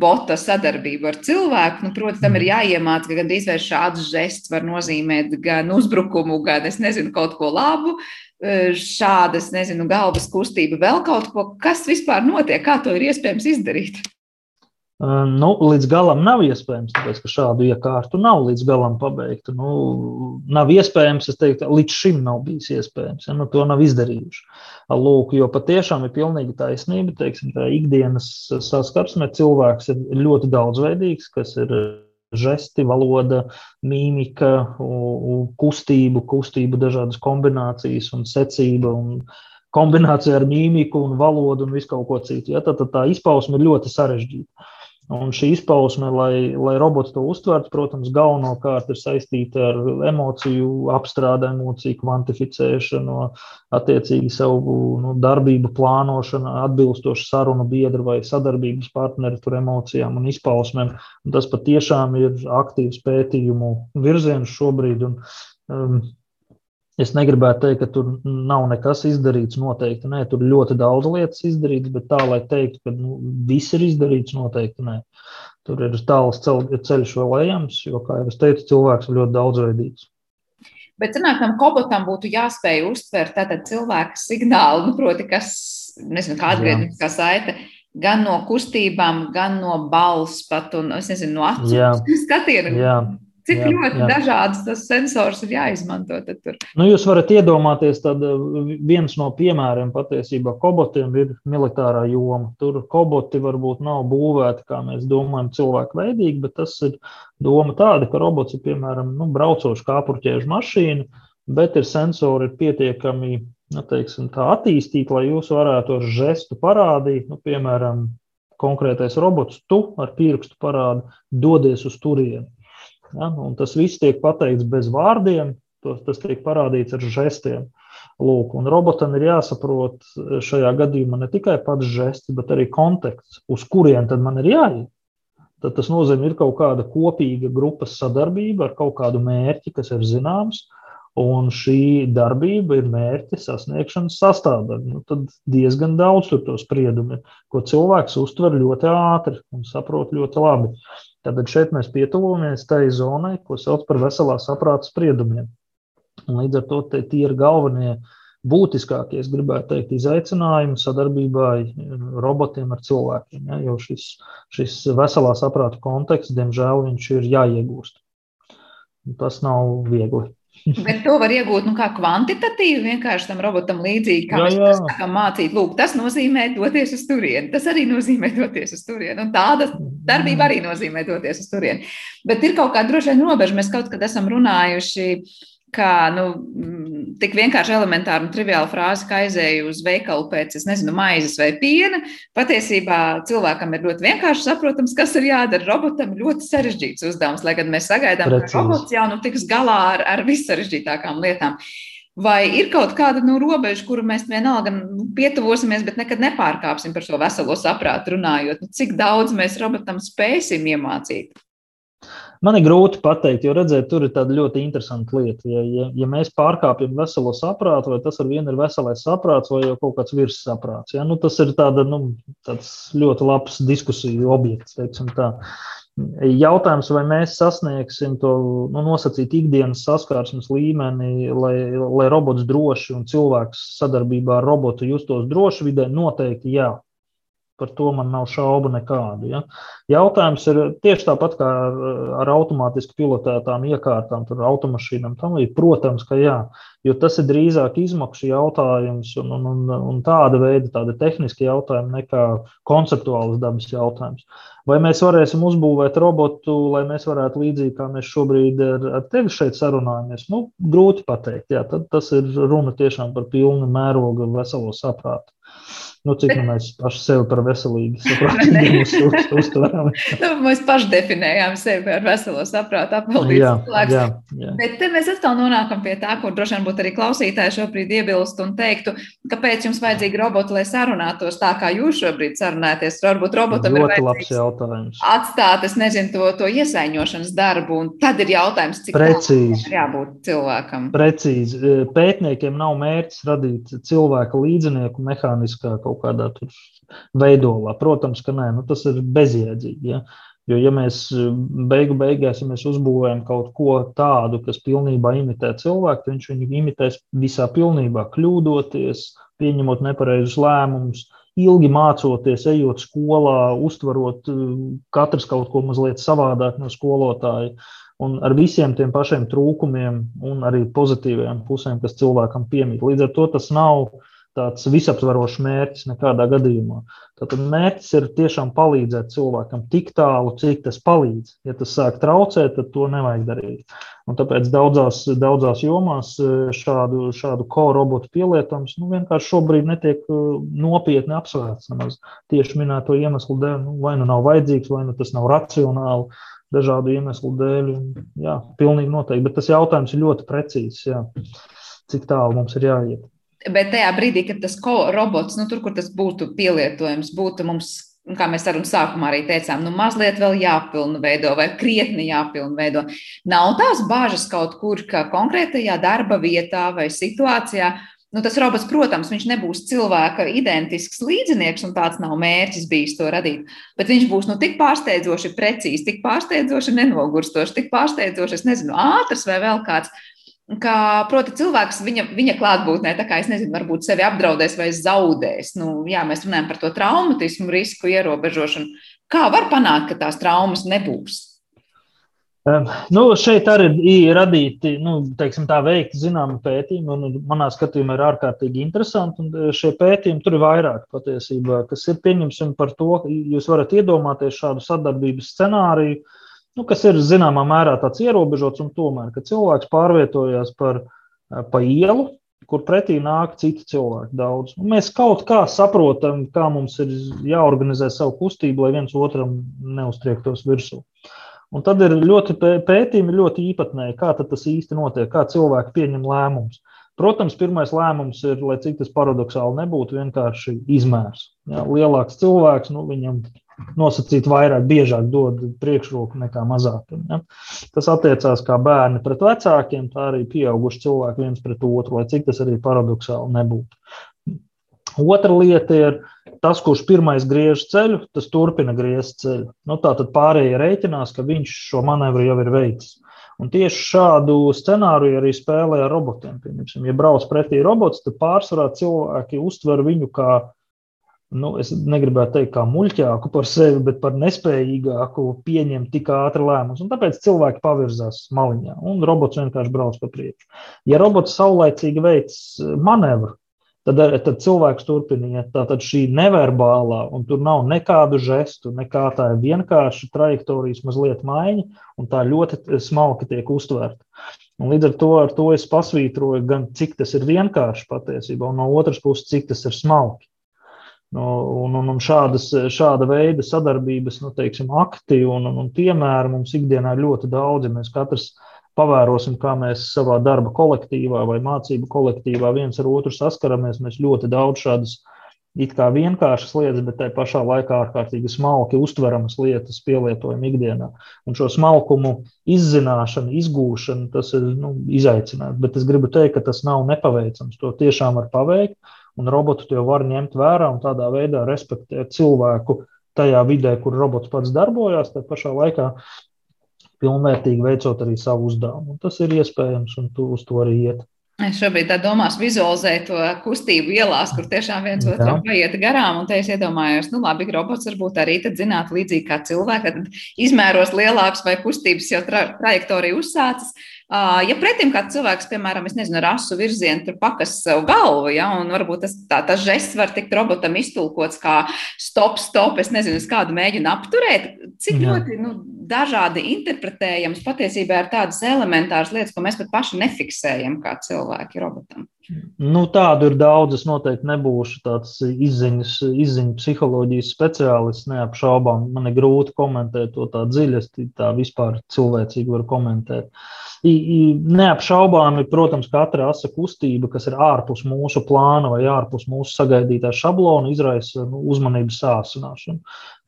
bota sadarbību ar cilvēku. Nu, protams, tam ir mm. jāiemācās, ka gandrīz vai šāds žests var nozīmēt gan uzbrukumu, gan es nezinu, kaut ko labu. E, šādas, nezinu, galvas kustība, vēl kaut ko, kas vispār notiek, kā to ir iespējams izdarīt. Nu, līdz galam nav iespējams, tāpēc, ka šādu iekārtu nav līdz galam pabeigta. Nu, nav iespējams, es teiktu, līdz šim nav bijis iespējams. Ja, nu, to nav izdarījuši. Lūk, jo patiešām ir pilnīgi taisnība. Teiksim, tā ikdienas saskarsme cilvēks ir ļoti daudzveidīgs, kas ir žesti, valoda, mīmika, kustību, kustību dažādas kombinācijas un secība. Un, kombinācija ar mīmiku un valodu un visu kaut ko citu. Ja? Tad, tad tā izpausme ir ļoti sarežģīta. Un šī izpausme, lai, lai robots to uztvertu, protams, galvenokārt ir saistīta ar emociju apstrādi, emociju kvantificēšanu, attiecīgi savu nu, darbību plānošanu, atbilstoši sarunu biedru vai sadarbības partneri tur emocijām un izpausmēm. Un tas patiešām ir aktīvs pētījumu virziens šobrīd. Un, um, Es negribētu teikt, ka tur nav nekas izdarīts. Noteikti nē, tur ļoti daudz lietas izdarīts, bet tā, lai teiktu, ka nu, viss ir izdarīts, noteikti nē. Tur ir tāls ceļš vēl ejams, jo, kā jau es teicu, cilvēks ir ļoti daudzveidīgs. Bet sanākam, kobotam būtu jāspēj uztvert cilvēka signālu, nu, proti, kas, nezinu, kā atgriezniskā saite, gan no kustībām, gan no balss pat, un, es nezinu, no acu skatiena. Cik jā, ļoti jā. dažādas tas sensors ir jāizmanto? Nu, jūs varat iedomāties, tad uh, viens no piemēriem patiesībā kobotiem ir militārā joma. Tur koboti varbūt nav būvēti, kā mēs domājam, cilvēku veidīgi, bet tas ir doma tāda, ka robots ir piemēram nu, braucoša kāpurķēžu mašīna, bet ir sensori ir pietiekami nu, teiksim, attīstīti, lai jūs varētu ar žestu parādīt, nu, piemēram, konkrētais robots, tu ar pirkstu parādi dodies uz turieni. Ja? Un tas viss tiek pateikts bez vārdiem, tas tiek parādīts ar žestiem. Lūk, un robotam ir jāsaprot šajā gadījumā ne tikai pats žests, bet arī konteksts, uz kurien tad man ir jāiet. Tad tas nozīmē, ir kaut kāda kopīga grupas sadarbība ar kaut kādu mērķi, kas ir zināms, un šī darbība ir mērķa sasniegšanas sastāvdaļa. Nu, tad diezgan daudz tur to spriedumu ko cilvēks uztver ļoti ātri un saprot ļoti labi. Tātad šeit mēs pietuvojamies tai zonai, ko sauc par veselā saprāta spriedumiem. Un līdz ar to tie ir galvenie būtiskākie, es gribētu teikt, izaicinājumi sadarbībā robotiem ar cilvēkiem. Ja, jo šis, šis veselā saprāta konteksts, diemžēl, viņš ir jāiegūst. Tas nav viegli. Bet to var iegūt nu, kā kvantitatīvi, vienkārši tam robotam līdzīgi, kā jā, jā. mēs sākam mācīt. Lūk, tas nozīmē doties uz turieni. Tas arī nozīmē doties uz turieni. Un tāda darbība arī nozīmē doties uz turieni. Bet ir kaut kāda droši vien robeža. Mēs kaut kad esam runājuši kā nu, tik vienkārši elementāra un triviāla frāze, ka aizēju uz veikalu pēc, es nezinu, maizes vai piena. Patiesībā cilvēkam ir ļoti vienkārši saprotams, kas ir jādara. Robotam ir ļoti sarežģīts uzdevums, lai gan mēs sagaidām, Precīzi. ka robots jau nu tiks galā ar, ar vissarežģītākām lietām. Vai ir kaut kāda nu, robeža, kuru mēs vienalga nu, pietuvosimies, bet nekad nepārkāpsim par šo veselo saprātu runājot? Nu, cik daudz mēs robotam spēsim iemācīt? Man ir grūti pateikt, jo redzēt, tur ir tāda ļoti interesanta lieta. Ja, ja, ja mēs pārkāpjam veselo saprātu, vai tas ar vienu ir veselais saprāts, vai jau kaut kāds virssaprāts, ja? nu, tas ir tāda, nu, ļoti labs diskusiju objekts. Jautājums, vai mēs sasniegsim to nu, nosacīt ikdienas saskarsmes līmeni, lai, lai robots droši un cilvēks sadarbībā ar robotu justos droši vidē, noteikti jā. Par to man nav šaubu nekādu. Ja. Jautājums ir tieši tāpat kā ar, ar automātiski pilotētām iekārtām, tur automašīnām. Protams, ka jā, jo tas ir drīzāk izmaksu jautājums un, un, un, un tāda veida, tāda tehniska jautājuma nekā konceptuāls dabas jautājums. Vai mēs varēsim uzbūvēt robotu, lai mēs varētu līdzīgi kā mēs šobrīd ar, ar tevi šeit sarunājamies? Nu, grūti pateikt. Jā, tas ir runa tiešām par pilnu mērogu veselo saprātu. Nu, cik nu mēs paši sevi par veselīgu saprotam, uztveram. nu, mēs paši definējām sevi ar veselo saprātu, apvaldīt cilvēku. Bet te mēs atkal nonākam pie tā, kur droši vien būtu arī klausītāji šobrīd iebilst un teiktu, kāpēc jums vajadzīgi roboti, lai sarunātos tā, kā jūs šobrīd sarunājaties. Varbūt robotam ir vajadzīgs atstāt, es nezinu, to, to iesaiņošanas darbu, un tad ir jautājums, cik Precīzi. jābūt cilvēkam. Precīzi. Pētniekiem nav mērķis radīt cilvēka līdzinieku mehāniskā kaut kaut kādā veidolā. Protams, ka nē, nu, tas ir bezjēdzīgi. Ja? Jo, ja mēs beigu beigās ja mēs uzbūvējam kaut ko tādu, kas pilnībā imitē cilvēku, tad viņš viņu imitēs visā pilnībā, kļūdoties, pieņemot nepareizus lēmumus, ilgi mācoties, ejot skolā, uztverot katrs kaut ko mazliet savādāk no skolotāja. Un ar visiem tiem pašiem trūkumiem un arī pozitīvajām pusēm, kas cilvēkam piemīt. Līdz ar to tas nav uh, tāds visaptvarošs mērķis nekādā gadījumā. Tātad mērķis ir tiešām palīdzēt cilvēkam tik tālu, cik tas palīdz. Ja tas sāk traucēt, tad to nevajag darīt. Un tāpēc daudzās, daudzās jomās e, šādu, šādu ko-robotu pielietojums nu, vienkārši šobrīd netiek e, nopietni apsvērts. Nemaz tieši minēto iemeslu dēļ, nu, vai nu nav vajadzīgs, vai nu tas nav racionāli. Dažādu iemeslu dēļ, jā, pilnīgi noteikti. Bet tas jautājums ir ļoti precīzs. Jā. Cik tālu mums ir jāiet? Bet tajā brīdī, kad tas robots, nu, tur, kur tas būtu pielietojams, būtu mums, kā mēs sarunā sākumā arī teicām, nu, mazliet vēl jāpilnveido vai krietni jāpilnveido. Nav tās bāžas kaut kur, ka konkrētajā darba vietā vai situācijā. Nu, tas robots, protams, viņš nebūs cilvēka identisks līdzinieks, un tāds nav mērķis bijis to radīt. Bet viņš būs nu, tik pārsteidzoši precīzs, tik pārsteidzoši nenogurstošs, tik pārsteidzoši, es nezinu, ātrs vai vēl kāds ka, proti, cilvēks viņa, viņa klātbūtnē, tā kā es nezinu, varbūt sevi apdraudēs vai zaudēs. Nu, jā, mēs runājam par to traumatismu, risku ierobežošanu. Kā var panākt, ka tās traumas nebūs? Nu, šeit arī ir radīti, nu, teiksim, tā veikti zināmi pētījumi, un manā skatījumā ir ārkārtīgi interesanti. Un šie pētījumi tur ir vairāk patiesībā, kas ir pieņemsim par to, ka jūs varat iedomāties šādu sadarbības scenāriju, uh, nu, kas ir zināmā mērā tāds ierobežots, un tomēr, kad cilvēks pārvietojās par, eh, pa ielu, kur pretī nāk citi cilvēki daudz. Un mēs kaut kā saprotam, kā mums ir jāorganizē savu kustību, lai viens otram neuztriektos virsū. Un tad ir ļoti pētījumi, ļoti īpatnēji, kā tas īsti notiek, kā cilvēki pieņem lēmumus. Protams, pirmais lēmums ir, lai cik tas paradoxāli nebūtu, vienkārši izmērs. Ja, lielāks cilvēks, nu, viņam nosacīt vairāk, biežāk dod priekšroku nekā mazākiem. Ja? Tas attiecās kā bērni pret vecākiem, tā arī pieauguši cilvēki viens pret otru, lai cik tas arī paradoxāli nebūtu. Otra lieta ir tas, kurš pirmais griež ceļu, tas turpina griezt ceļu. Nu, tā tad pārējie rēķinās, ka viņš šo manevru jau ir veicis. Un tieši šādu scenāriju arī spēlē ar robotiem. Piemēram, ja brauc pretī robots, tad pārsvarā cilvēki uztver viņu kā nu, es negribētu teikt, kā muļķāku par sevi, bet par nespējīgāku pieņemt tik ātri lēmumus. Tāpēc cilvēki pavirzās maliņā, un robots vienkārši brauc pa priekšu. Ja robots saulēcīgi veids manevru, tad, tad cilvēks turpiniet. Tātad šī neverbālā, un tur nav nekādu žestu, nekā tā ir vienkārši trajektorijas mazliet maiņa, un tā ļoti smalki tiek uztverta. Un līdz ar to, ar to es pasvītroju gan cik tas ir vienkārši patiesībā, un no otras puses, cik tas ir smalki. Un, un, un šādas, šāda veida sadarbības, nu, teiksim, akti un, un, un piemēri mums ikdienā ir ļoti daudz. Ja mēs katrs pavērosim, kā mēs savā darba kolektīvā vai mācību kolektīvā viens ar otru saskaramies, mēs ļoti daudz šādas it kā vienkāršas lietas, bet tai pašā laikā ārkārtīgi smalki uztveramas lietas pielietojam ikdienā. Un šo smalkumu izzināšana, izgūšana, tas ir nu, izaicinājums. Bet es gribu teikt, ka tas nav nepaveicams. To tiešām var paveikt un robotu to var ņemt vērā un tādā veidā respektēt cilvēku tajā vidē, kur robots pats darbojās, tad pašā laikā pilnvērtīgi veicot arī savu uzdevumu. Un tas ir iespējams, un tu uz to arī iet. Es šobrīd domāju, vizualizēt to kustību ielās, kur tiešām viens otram paiet garām. Un te es iedomājos, nu, labi, robots varbūt arī zinātu līdzīgi kā cilvēks, tad izmēros lielāks vai kustības jau tra trajektorija uzsācis. Ja pretim kāds cilvēks, piemēram, nezinu, ar asu virzienu tur pakas savu galvu, ja, un varbūt tas, tā, tas žests var tikt robotam iztulkots kā stop, stop, es nezinu, es kādu mēģinu apturēt, cik Jā. ļoti nu, dažādi interpretējams patiesībā ir tādas elementāras lietas, ko mēs pat paši nefiksējam kā cilvēki robotam. Nu, tādu ir daudz. Es noteikti nebūšu tāds izziņas, izziņas psiholoģijas speciālists. Neapšaubām, man ir grūti komentēt to tā dziļi. Es tā vispār cilvēcīgi varu komentēt. Uh, Neapšaubāmi, protams, katra asa kustība, kas ir ārpus mūsu plāna vai ārpus mūsu sagaidītā šablona, izraisa nu, uzmanības sāsināšanu.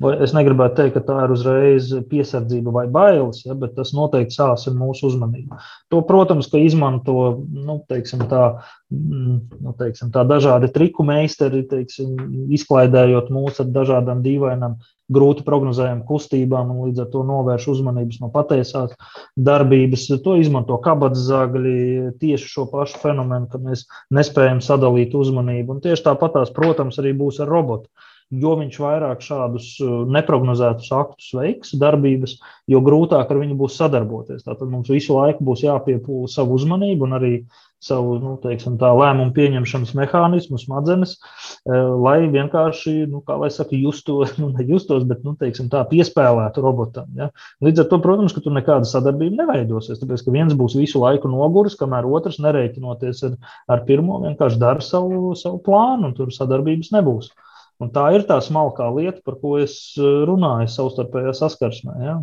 Vai es negribētu teikt, ka tā ir uzreiz piesardzība vai bailes, ja, bet tas noteikti sāsina mūsu uzmanību. To, protams, ka izmanto nu, teiksim, tā, mm, nu, teiksim, tā dažādi triku meistari, teiksim, izklaidējot mūs ar dažādām dīvainām grūti prognozējām kustībām un līdz ar to novērš uzmanības no patiesās darbības. To izmanto kabatzāgļi tieši šo pašu fenomenu, ka mēs nespējam sadalīt uzmanību. Un tieši tāpatās, protams, arī būs ar robotu jo viņš vairāk šādus uh, neparedzētus aktus veiks, darbības, jo grūtāk ar viņu būs sadarboties. Tātad mums visu laiku būs jāpiepūla savu uzmanību un arī savu nu, teiksim, tā, lēmumu pieņemšanas mehānismu, smadzenes, uh, lai vienkārši, nu, kā lai saka, justos, nu, nejustos, bet, nu, teiksim, tā piespēlētu robotam. Ja? Līdz ar to, protams, ka tur nekāda sadarbība neveidosies, tāpēc, ka viens būs visu laiku noguris, kamēr otrs nereiķinoties ar, ar pirmo, vienkārši dara savu, savu plānu, un tur sadarbības nebūs. Un tā ir tā smalkā lieta, par ko es eh, runāju savstarpējā saskarsmē. Ja?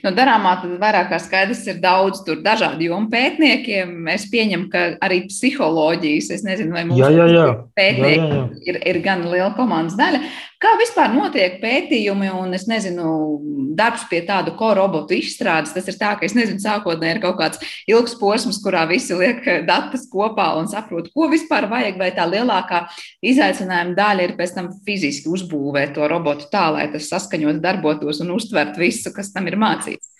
No darāmā tad vairāk kā skaidrs ir daudz tur dažādu jomu pētniekiem. Es pieņemu, ka arī psiholoģijas, es nezinu, vai mums jā, jā, jā. pētnieki jā, jā, jā. Ir, ir gan liela komandas daļa. Kā vispār notiek pētījumi un, es nezinu, darbs pie tādu korobotu izstrādes? Tas ir tā, ka, es nezinu, sākotnēji ir kaut kāds ilgs posms, kurā visi liek datus kopā un saprot, ko vispār vajag, vai tā lielākā izaicinājuma daļa ir pēc tam fiziski uzbūvēt to robotu tā, lai tas saskaņot darbotos un uztvert visu, kas tam ir mācīts.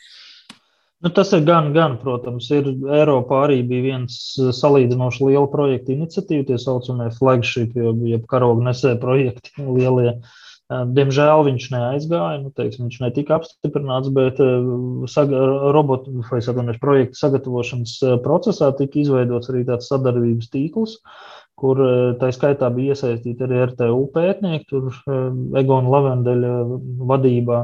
Nu, tas ir gan, gan, protams, ir Eiropā arī bija viens salīdzinoši liela projekta iniciatīva, tie saucamie flagship, jeb karoga nesēja projekti lielie. Diemžēl viņš neaizgāja, nu, teiksim, viņš netika apstiprināts, bet saga, robotu vai satunies projektu sagatavošanas procesā tika izveidots arī tāds sadarbības tīkls, kur tā skaitā bija iesaistīti arī RTU pētnieki, tur Egona Lavendeļa vadībā.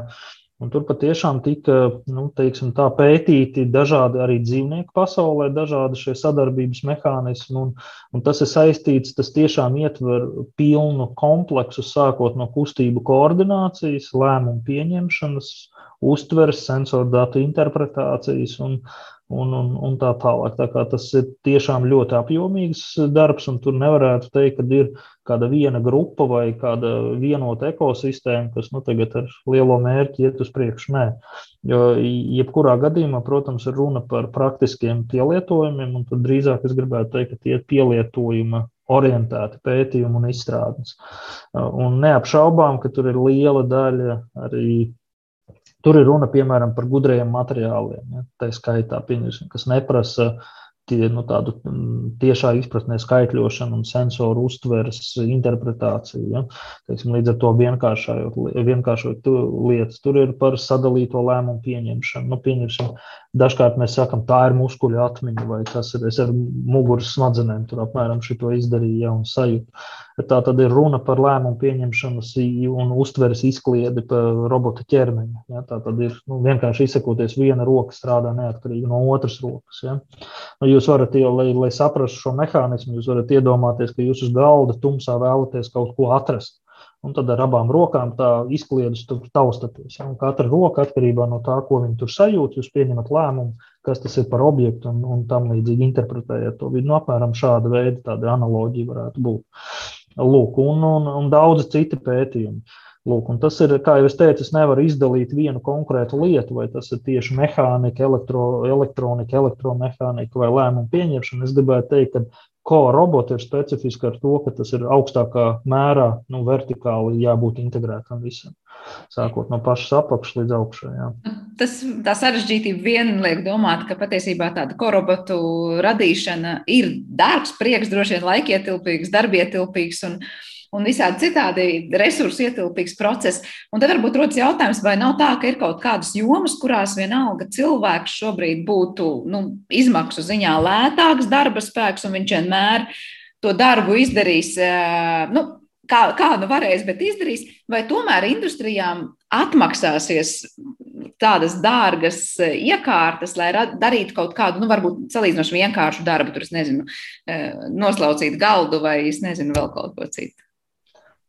Un tur patiešām tika nu, teiksim, tā, pētīti dažādi arī dzīvnieku pasaulē, dažādi šie sadarbības mehānismi. Un, un tas ir saistīts, tas tiešām ietver pilnu kompleksu, sākot no kustību koordinācijas, lēmumu pieņemšanas, uztveres, sensoru datu interpretācijas un, un, un, un tā tālāk. Tā tas ir tiešām ļoti apjomīgs darbs, un tur nevarētu teikt, ka ir kāda viena grupa vai kāda vienota ekosistēma, kas nu, tagad ar lielo mērķi iet uz priekšu. Nē, jo jebkurā gadījumā, protams, ir runa par praktiskiem pielietojumiem, un tur drīzāk es gribētu teikt, ka tie ir pielietojuma orientēti pētījumi un izstrādes. Un neapšaubām, ka tur ir liela daļa arī Tur ir runa piemēram par gudriem materiāliem, ja, tā skaitā, kas neprasa tie, nu, tādu tiešā izpratnē skaitļošanu un sensoru uztveres interpretāciju. Ja? Teiksim, līdz ar to vienkāršojot, vienkāršojot lietas. Tur ir par sadalīto lēmumu pieņemšanu. Nu, pieņemsim, dažkārt mēs sakam, tā ir muskuļu atmiņa, vai tas ir es ar muguras smadzenēm, tur apmēram šito izdarīju ja, un sajūtu. Tā tad ir runa par lēmumu pieņemšanas un uztveres izkliedi pa robota ķermeņa. Ja? Tā tad ir nu, vienkārši izsakoties, viena roka strādā neatkarīgi no otras rokas. Ja? Nu, jūs varat, jau, lai, lai saprastu šo mehānismu, jūs varat iedomāties, ka jūs uz galda tumsā vēlaties kaut ko atrast. Un tad ar abām rokām tā izkliedus tur taustaties. Ja? Un katra roka atkarībā no tā, ko viņi tur sajūt, jūs pieņemat lēmumu, kas tas ir par objektu un, un tam līdzīgi interpretējat to vidu. Nu, apmēram šāda veida tāda analoģija varētu būt. Lūk, un, un, un daudz citi pētījumi. Lūk, tas ir, kā jau es teicu, es nevaru izdalīt vienu konkrētu lietu, vai tas ir tieši mehānika, elektro, elektronika, elektromehānika vai lēmumu pieņemšana. Es gribētu teikt, ka ko roboti ir specifiski ar to, ka tas ir augstākā mērā, nu, vertikāli jābūt integrētam visam. Sākot no pašas apakšas līdz augšai. Jā. Tas tā sarežģītība vien liek domāt, ka patiesībā tāda korobotu radīšana ir darbs, prieks, droši vien laikietilpīgs, darbietilpīgs. Un, un visādi citādi resursu ietilpīgs process. Un tad varbūt rodas jautājums, vai nav tā, ka ir kaut kādas jomas, kurās vienalga cilvēks šobrīd būtu nu, izmaksu ziņā lētāks darba spēks, un viņš vienmēr to darbu izdarīs. Nu, Kā, kā nu varēs, bet izdarīs, vai tomēr industrijām atmaksāsies tādas dārgas iekārtas, lai darītu kaut kādu, nu, varbūt salīdzinoši vienkāršu darbu, tur, nezinu, noslaucīt galdu vai, es nezinu, vēl kaut ko citu.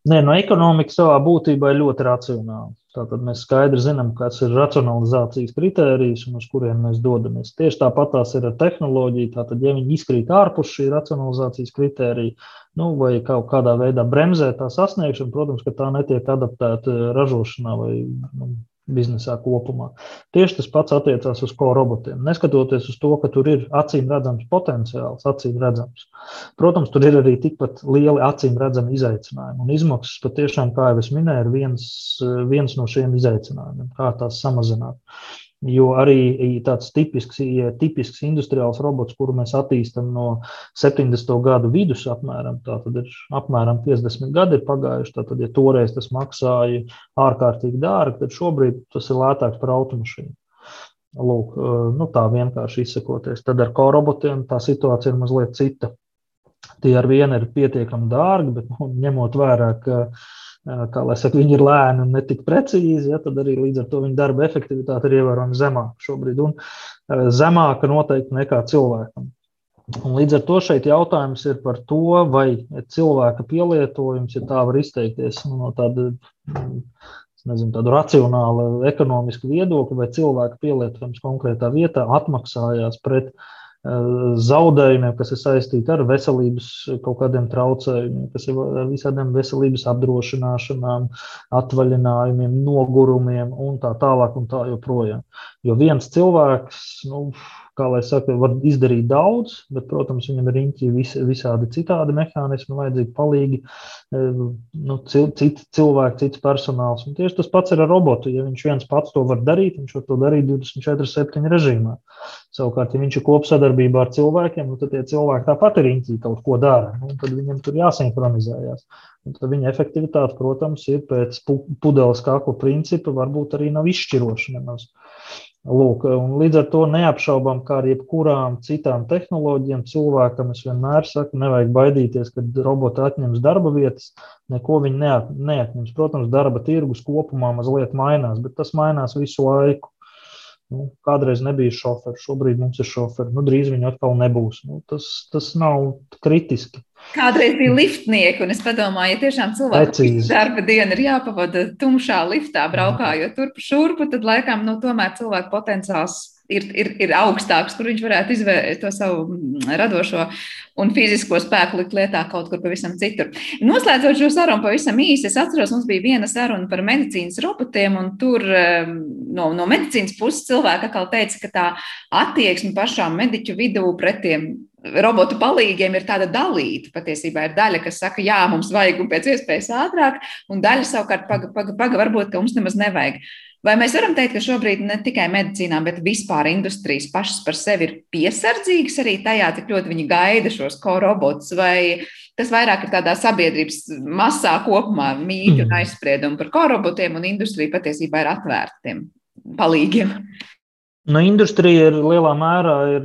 Nē, no ekonomikas savā būtībā ir ļoti racionāla. Tātad mēs skaidri zinām, kas ir racionalizācijas kritērijs un uz kuriem mēs dodamies. Tieši tāpat tās ir ar tehnoloģiju. Tātad, ja viņi izkrīt ārpus šī racionalizācijas kritērija, nu, vai kaut kādā veidā bremzē tā sasniegšanu, protams, ka tā netiek adaptēta ražošanā vai nu, biznesā kopumā. Tieši tas pats attiecās uz korobotiem. Neskatoties uz to, ka tur ir acīm redzams potenciāls, acīm redzams. Protams, tur ir arī tikpat lieli acīm redzami izaicinājumi. Un izmaksas patiešām, kā jau es minēju, ir viens, viens no šiem izaicinājumiem, kā tās samazināt. Jo arī tāds tipisks, tipisks industriāls robots, kuru mēs attīstām no 70. gadu vidus, apmēram, tātad ir apmēram 50 gadi pagājuši. Tātad, ja toreiz tas maksāja ārkārtīgi dārgi, tad šobrīd tas ir lētāks par automašīnu. Lūk, nu tā vienkārši izsakoties. Tad ar korobotiem tā situācija ir mazliet cita. Tie ar vienu ir pietiekami dārgi, bet nu, ņemot vērā, ka uh, kā lai saka, viņi ir lēni un netik precīzi, ja, tad arī līdz ar to viņa darba efektivitāte ir ievērojami zemāka šobrīd un zemāka noteikti nekā cilvēkam. Un līdz ar to šeit jautājums ir par to, vai cilvēka pielietojums, ja tā var izteikties nu, no tāda nezinu, tādu racionālu, ekonomisku viedokļu, vai cilvēka pielietojums konkrētā vietā atmaksājās pret uh, zaudējumiem, kas ir saistīti ar veselības kaut kādiem traucējumiem, kas ir ar visādiem veselības apdrošināšanām, atvaļinājumiem, nogurumiem un tā tālāk un tā joprojām. Jo viens cilvēks, nu, kā lai saka, var izdarīt daudz, bet, protams, viņam ir riņķi vis, visādi citādi mehānismi, vajadzīgi palīgi, e, nu, citi cilvēki, cits personāls. Un tieši tas pats ir ar robotu. Ja viņš viens pats to var darīt, viņš var to darīt 24-7 režīmā. Savukārt, ja viņš ir kopsadarbībā ar cilvēkiem, nu, tad tie cilvēki tāpat ir riņķī kaut ko dara. Nu, tad viņam tur jāsinhronizējās. Un tad viņa efektivitāte, protams, ir pēc pudeles kakla principa, varbūt arī nav izšķiroša nemaz. Lūk, līdz ar to neapšaubām, kā ar jebkurām citām tehnoloģijām, cilvēkam es vienmēr saku, nevajag baidīties, kad roboti atņems darba vietas. Neko viņi neat, neatņems. Protams, darba tirgus kopumā mazliet mainās, bet tas mainās visu laiku. Nu, kādreiz nebija šoferi, šobrīd mums ir šoferi. Nu, drīz viņi atkal nebūs. Nu, tas, tas nav kritiski. Kādreiz bija liftnieki, un es padomāju, ja tiešām cilvēkam darba diena ir jāpavada tumšā liftā, braukājot turp šurpu, tad laikam nu, tomēr cilvēku potenciāls ir, ir, ir augstāks, kur viņš varētu izvērst to savu mm, radošo un fizisko spēku likt lietā kaut kur pavisam citur. Noslēdzot šo sarunu pavisam īsi, es atceros, mums bija viena saruna par medicīnas robotiem, un tur no, no medicīnas puses cilvēki atkal teica, ka tā attieksme pašām mediķu vidū pret tiem robotu palīgiem ir tāda dalīta. Patiesībā ir daļa, kas saka, jā, mums vajag un pēc iespējas ātrāk, un daļa savukārt, paga, paga, paga varbūt, mums nemaz nevajag. Vai mēs varam teikt, ka šobrīd ne tikai medicīnā, bet vispār industrijas pašas par sevi ir piesardzīgas arī tajā, cik ļoti viņi gaida šos korobotus, vai tas vairāk ir tādā sabiedrības masā kopumā mīļu un mm. aizspriedumu par korobotiem, un industrija patiesībā ir atvērtiem palīgiem? Nu, industrija ir lielā mērā ir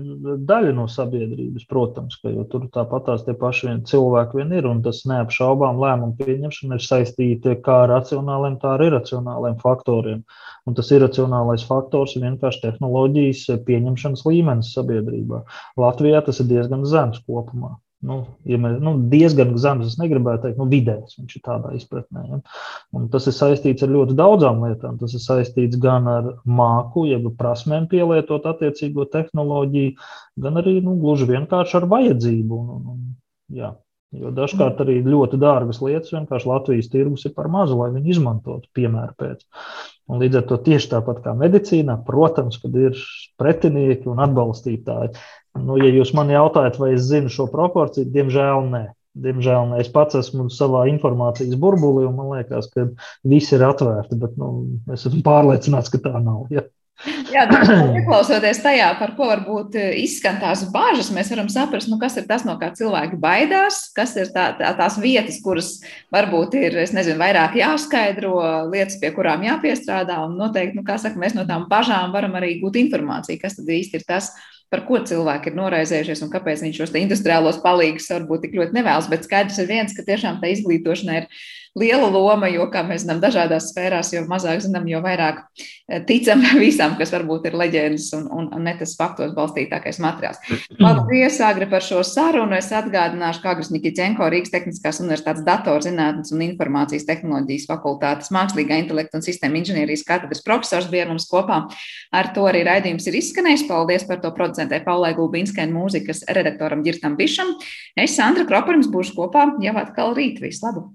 daļa no sabiedrības, protams, ka tur tāpatās tie paši vien cilvēki vien ir, tas neapšaubām lēmumu pieņemšana ir saistīta kā ar racionāliem, tā ar iracionāliem faktoriem. Un tas iracionālais faktors ir vienkārši tehnoloģijas pieņemšanas līmenis sabiedrībā. Latvijā tas ir diezgan zems kopumā. Nu, ja mēs, nu, diezgan zems, es negribētu teikt, nu, vidējs viņš ir tādā izpratnē. Ja? Un tas ir saistīts ar ļoti daudzām lietām. Tas ir saistīts gan ar māku, jeb prasmēm pielietot attiecīgo tehnoloģiju, gan arī nu, gluži vienkārši ar vajadzību. Un, un, jā. Jo dažkārt arī ļoti dārgas lietas vienkārši Latvijas tirgus ir par mazu, lai viņi izmantotu, piemēram, pēc. Un līdz ar to tieši tāpat kā medicīnā, protams, kad ir pretinieki un atbalstītāji. Nu, ja jūs man jautājat, vai es zinu šo proporciju, diemžēl nē. Diemžēl ne. es pats esmu savā informācijas burbulī, un man liekas, ka viss ir atvērti, bet nu, es esmu pārliecināts, ka tā nav. Ja. Jā, ieklausoties tajā, par ko varbūt izskan tās bāžas, mēs varam saprast, nu, kas ir tas, no kā cilvēki baidās, kas ir tā, tā, tās vietas, kuras varbūt ir, nezinu, vairāk jāskaidro, lietas, pie kurām jāpiestrādā, un noteikti, nu, saka, mēs no tām bažām varam arī gūt informāciju, kas tad īsti ir tas, par ko cilvēki ir noraizējušies un kāpēc viņi šos industriālos palīgus varbūt tik ļoti nevēlas. Bet skaidrs ir viens, ka tiešām tā izglītošana ir liela loma, jo, kā mēs zinām, dažādās sfērās, jo mazāk zinām, jo vairāk eh, ticam visam, kas varbūt ir leģendas un, un, un ne tas faktos balstītākais materiāls. Paldies, Agri, par šo sarunu. Es atgādināšu, ka Agris Nikiķenko Rīgas Tehniskās Universitātes datorzinātnes un informācijas tehnoloģijas fakultātes mākslīgā intelekta un sistēma inženierijas katedras profesors bija mums kopā. Ar to arī raidījums ir izskanējis. Paldies par to producentē Paulai Gulbinskai un mūzikas redaktoram Girtam Bišam. Es, Sandra Kroparims, būšu kopā jau atkal rīt. Visu labu!